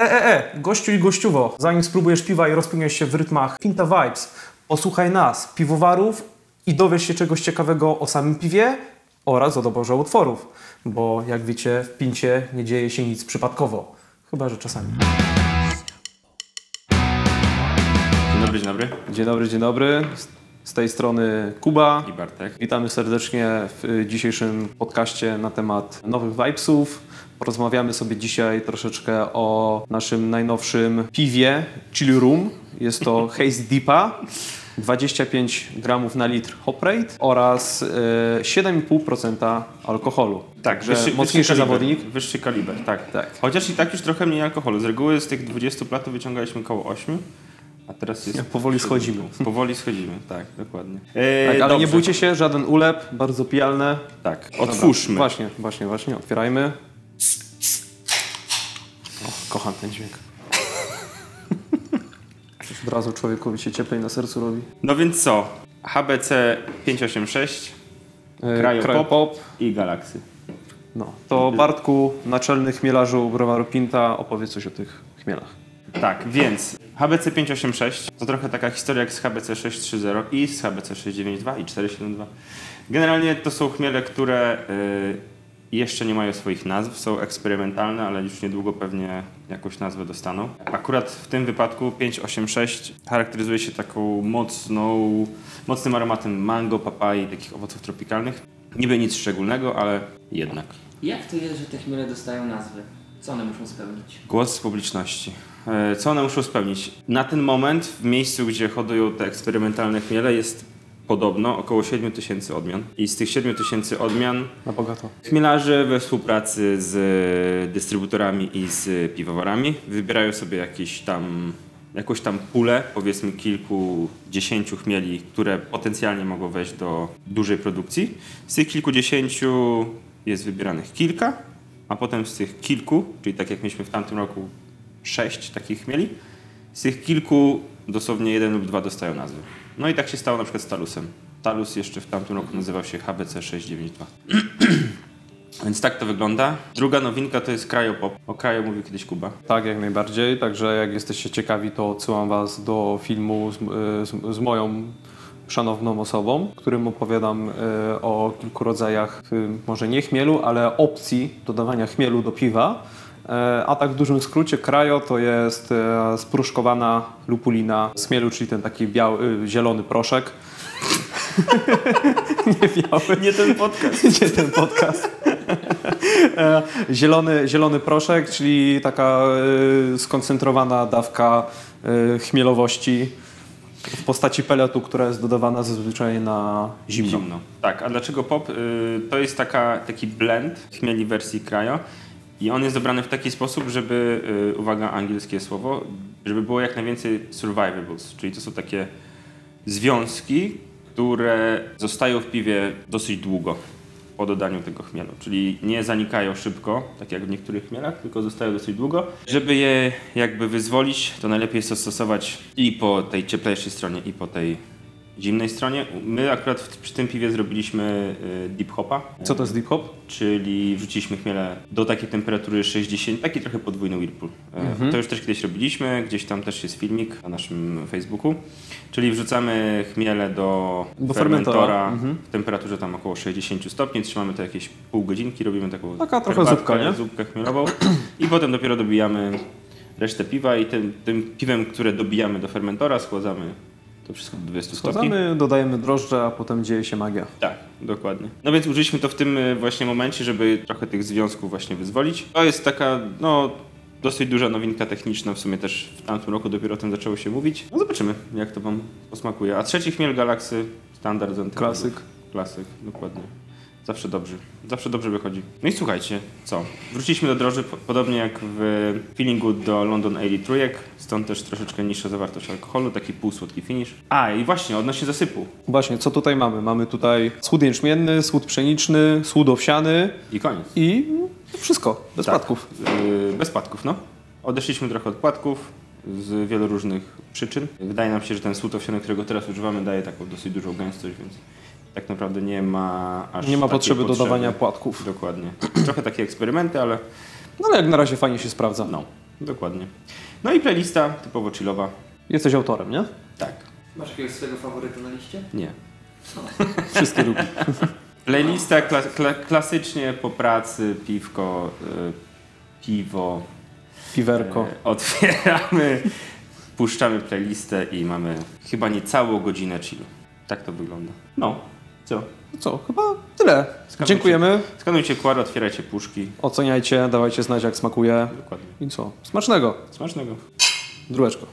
E, e, e, gościu i gościuwo, zanim spróbujesz piwa i rozpłyniesz się w rytmach Pinta Vibes, posłuchaj nas, piwowarów i dowiesz się czegoś ciekawego o samym piwie oraz o doborze utworów, bo jak wiecie, w Pincie nie dzieje się nic przypadkowo, chyba że czasami. Dzień dobry, dzień dobry. Dzień dobry, dzień dobry, z, tej strony Kuba. I Bartek. Witamy serdecznie w y, dzisiejszym podcaście na temat nowych vibesów. Porozmawiamy sobie dzisiaj troszeczkę o naszym najnowszym piwie Chill Room. Jest to Haze Deepa. 25 gramów na litr hop rate oraz y, 7,5% alkoholu. Także mocniejszy kaliber, zawodnik. Wyższy kaliber, tak. Tak. Chociaż i tak już trochę mniej alkoholu. Z reguły z tych 20 platów wyciągaliśmy około 8, a teraz jest... Powoli schodzimy. Powoli schodzimy, tak, dokładnie. E, Tak, ale nie bójcie się, żaden ulep, bardzo pijalne. Tak, Dobra, otwórzmy. Właśnie, właśnie, właśnie, otwierajmy. O, kocham ten dźwięk. Od razu człowiekowi się cieplej na sercu robi. No więc co? HBC 586 E, Pop. i Galaxy. No, to Bartku, naczelny chmielarzu browaru Pinta, opowie coś o tych chmielach. Tak, więc HBC 586 to trochę taka historia jak z HBC 630 i z HBC 692 i 472. Generalnie to są chmiele, które y, jeszcze nie mają swoich nazw, są eksperymentalne, ale już niedługo pewnie jakąś nazwę dostaną. Akurat w tym wypadku 586 charakteryzuje się taką mocną, mocnym aromatem mango, papai, takich owoców tropikalnych. Niby nic szczególnego, ale jednak. Jak to jest, że te chmiele dostają nazwy? Co one muszą spełnić? Głos publiczności. E, Co one muszą spełnić? Na ten moment w miejscu, gdzie hodują te eksperymentalne chmiele jest podobno około 7 tysięcy odmian. I z tych 7 tysięcy odmian Na bogato. chmielarze we współpracy z dystrybutorami i z piwowarami wybierają sobie jakieś tam, jakąś tam pulę, powiedzmy kilkudziesięciu chmieli, które potencjalnie mogą wejść do dużej produkcji. Z tych kilkudziesięciu jest wybieranych kilka, a potem z tych kilku, czyli tak jak mieliśmy w tamtym roku sześć takich chmieli, z tych kilku dosłownie jeden lub dwa dostają nazwy. No i tak się stało na przykład z Talusem. Talus jeszcze w tamtym roku nazywał się HBC 692. Więc tak to wygląda. Druga nowinka to jest Cryopop. O Cryo mówił kiedyś Kuba. Tak, jak najbardziej. Także jak jesteście ciekawi, to odsyłam Was do filmu z, z, z moją szanowną osobą, którym opowiadam e, o kilku rodzajach, y, może nie chmielu, ale opcji dodawania chmielu do piwa. E, A tak w dużym skrócie krajo to jest e, spruszkowana lupulina z chmielu, czyli ten taki biały, y, zielony proszek. nie biały. Nie ten podcast. Nie ten podcast. E, zielony, zielony proszek, czyli taka e, skoncentrowana dawka e, chmielowości w postaci peletu, która jest dodawana zazwyczaj na zimno. Zimno. Tak, a dlaczego pop? Y, To jest taka, taki blend chmieli wersji Cryo i on jest dobrany w taki sposób, żeby, y, uwaga, angielskie słowo, żeby było jak najwięcej survivables, czyli to są takie związki, które zostają w piwie dosyć długo po dodaniu tego chmielu, czyli nie zanikają szybko, tak jak w niektórych chmielach, tylko zostają dosyć długo. Żeby je jakby wyzwolić, to najlepiej jest to stosować i po tej cieplejszej stronie, i po tej zimnej stronie. My akurat w, przy tym piwie zrobiliśmy y, deep hopa, Co to jest deep hop? czyli wrzuciliśmy chmiele do takiej temperatury 60, taki trochę podwójny whirlpool. E, To już też kiedyś robiliśmy, gdzieś tam też jest filmik na naszym Facebooku. Czyli wrzucamy chmiele do, Do fermentora. fermentora Mhm. w temperaturze tam około 60 stopni, trzymamy to jakieś pół godzinki, robimy taką Taka trochę herbatkę, zupka, nie? zupkę chmielową i potem dopiero dobijamy resztę piwa i tym, tym piwem, które dobijamy do fermentora schładzamy to wszystko do 20 stopni. Wsadzamy, dodajemy drożdże, a potem dzieje się magia. Tak, dokładnie. No więc użyliśmy to w tym y, właśnie momencie, żeby trochę tych związków właśnie wyzwolić. To jest taka, no, dosyć duża nowinka techniczna, w sumie też w tamtym roku dopiero o tym zaczęło się mówić. No zobaczymy, jak to wam posmakuje. A trzeci chmiel Galaksy, standard z. Klasyk. Klasyk, dokładnie. Zawsze dobrze. Zawsze dobrze wychodzi. No i słuchajcie, co? Wróciliśmy do droży, po- podobnie jak w feelingu do London Ale trójek, stąd też troszeczkę niższa zawartość alkoholu, taki półsłodki finish. A, i właśnie, odnośnie zasypu. Właśnie, co tutaj mamy? Mamy tutaj słód jęczmienny, słód pszeniczny, słód owsiany I koniec. i wszystko, bez Tak. płatków. Yy, bez płatków, no. Odeszliśmy trochę od płatków z wielu różnych przyczyn. Wydaje nam się, że ten słód owsiany, którego teraz używamy, daje taką dosyć dużą gęstość, więc tak naprawdę nie ma aż Nie ma potrzeby potrzeby. dodawania płatków. Dokładnie. Trochę takie eksperymenty, ale No ale jak na razie fajnie się sprawdza. no. Dokładnie. No i playlista typowo chillowa. Jesteś autorem, nie? Tak. Masz jakiegoś swojego faworyta na liście? Nie. Wszystkie lubi. Playlista kla kla klasycznie po pracy, piwko, y, piwo. Piwerko. E, otwieramy, puszczamy playlistę i mamy chyba niecałą godzinę chillu. Tak to wygląda. No, co? No co, chyba tyle. Skarbujcie. Dziękujemy. Skanujcie QR, otwierajcie puszki. Oceniajcie, dawajcie znać jak smakuje. Dokładnie. I co? Smacznego. Smacznego. Dróweczko.